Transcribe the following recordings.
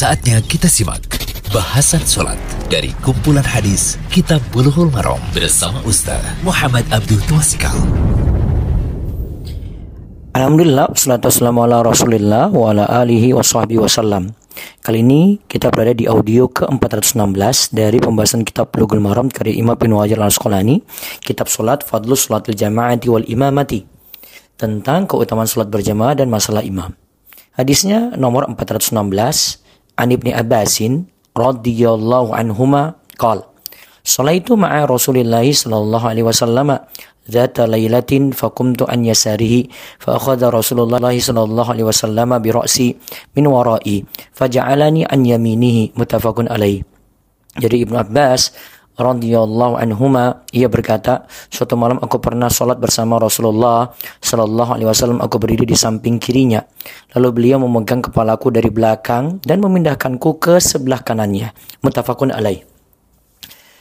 Saatnya kita simak bahasan sholat dari kumpulan hadis Kitab Bulughul Maram bersama Ustaz Muhammad Abdul Tuasikal. Alhamdulillah, salatu wassalamu ala rasulillah wa ala alihi wa sahbihi wasallam. Kali ini kita berada di audio ke-416 dari pembahasan kitab Bulughul Maram karya Imam bin Wajar al-Asqalani, kitab salat Fadlus Salatil Jama'ati wal Imamati tentang keutamaan salat berjamaah dan masalah imam. Hadisnya nomor 416 An Ibni Abbasin radhiyallahu anhuma qala Salaitu ma'a Rasulillah sallallahu alaihi wasallam ذات ليلة فقمت عن يساره فأخذ رسول الله صلى الله عليه وسلم برأسي من ورائي فجعلني عن يمينه متفق عليه Jadi Ibnu Abbas radhiyallahu anhuma ia berkata suatu malam aku pernah sholat bersama Rasulullah sallallahu alaihi wasallam aku berdiri di samping kirinya. Lalu beliau memegang kepalaku dari belakang dan memindahkanku ke sebelah kanannya. Muttafaqun alaih.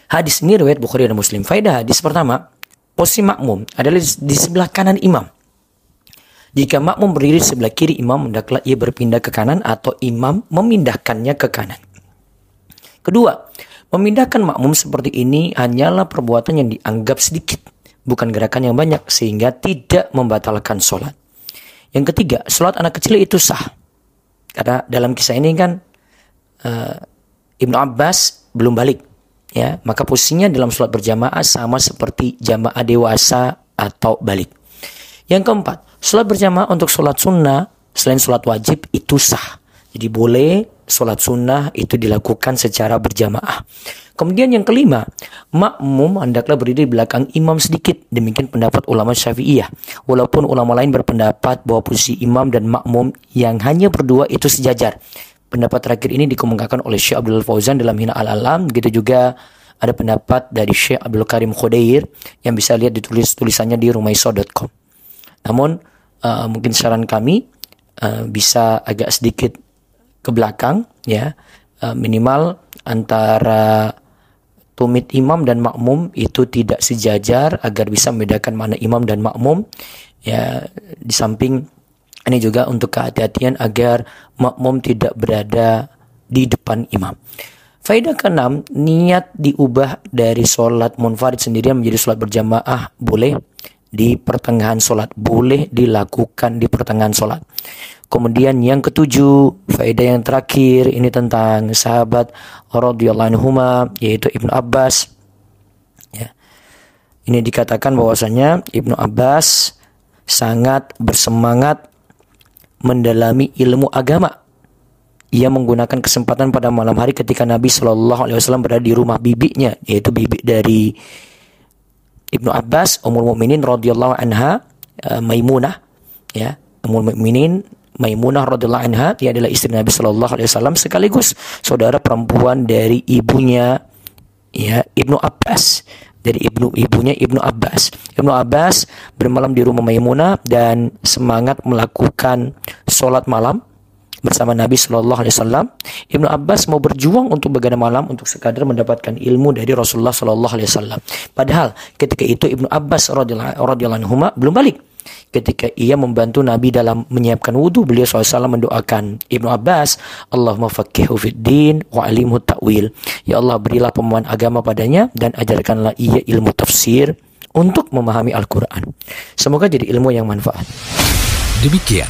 Hadis ini riwayat Bukhari dan Muslim. Faedah hadis pertama posisi makmum adalah di sebelah kanan imam. Jika makmum berdiri di sebelah kiri imam hendaklah ia berpindah ke kanan atau imam memindahkannya ke kanan. Kedua Memindahkan makmum seperti ini hanyalah perbuatan yang dianggap sedikit, bukan gerakan yang banyak, sehingga tidak membatalkan sholat. Yang ketiga, sholat anak kecil itu sah. Karena dalam kisah ini kan uh, Ibnu Abbas belum balik, ya maka posisinya dalam sholat berjamaah sama seperti jamaah dewasa atau balik. Yang keempat, sholat berjamaah untuk sholat sunnah selain sholat wajib itu sah. Jadi boleh sholat sunnah itu dilakukan secara berjamaah. Kemudian yang kelima, makmum hendaklah berdiri di belakang imam sedikit. Demikian pendapat ulama syafi'iyah. Walaupun ulama lain berpendapat bahwa posisi imam dan makmum yang hanya berdua itu sejajar. Pendapat terakhir ini dikemukakan oleh Syekh Abdul Fauzan dalam Hina Al-Alam. Begitu juga ada pendapat dari Syekh Abdul Karim Khodair yang bisa lihat ditulis tulisannya di rumaiso.com. Namun uh, mungkin saran kami uh, bisa agak sedikit ke belakang ya uh, minimal antara tumit imam dan makmum itu tidak sejajar agar bisa membedakan mana imam dan makmum ya di samping ini juga untuk kehati-hatian agar makmum tidak berada di depan imam. Faidah keenam, niat diubah dari sholat munfarid sendirian menjadi sholat berjamaah boleh di pertengahan sholat, boleh dilakukan di pertengahan sholat. Kemudian yang ketujuh, faedah yang terakhir ini tentang sahabat radhiyallahu anhu yaitu Ibnu Abbas. Ya. Ini dikatakan bahwasanya Ibnu Abbas sangat bersemangat mendalami ilmu agama. Ia menggunakan kesempatan pada malam hari ketika Nabi Shallallahu Alaihi Wasallam berada di rumah bibinya, yaitu bibi dari Ibnu Abbas, Ummul Mukminin radhiyallahu anha, uh, Maimunah, ya, Ummul Mukminin Maimunah radhiyallahu anha dia adalah istri Nabi Shallallahu alaihi wasallam sekaligus saudara perempuan dari ibunya ya Ibnu Abbas dari ibnu ibunya Ibnu Abbas. Ibnu Abbas bermalam di rumah Maimunah dan semangat melakukan sholat malam bersama Nabi Shallallahu Alaihi Wasallam. Ibnu Abbas mau berjuang untuk begadang malam untuk sekadar mendapatkan ilmu dari Rasulullah Shallallahu Alaihi Wasallam. Padahal ketika itu Ibnu Abbas radhiyallahu anhu belum balik ketika ia membantu Nabi dalam menyiapkan wudhu beliau SAW mendoakan Ibnu Abbas Allahumma faqihu fid din wa alimhu ta'wil ya Allah berilah pemahaman agama padanya dan ajarkanlah ia ilmu tafsir untuk memahami Al-Quran semoga jadi ilmu yang manfaat demikian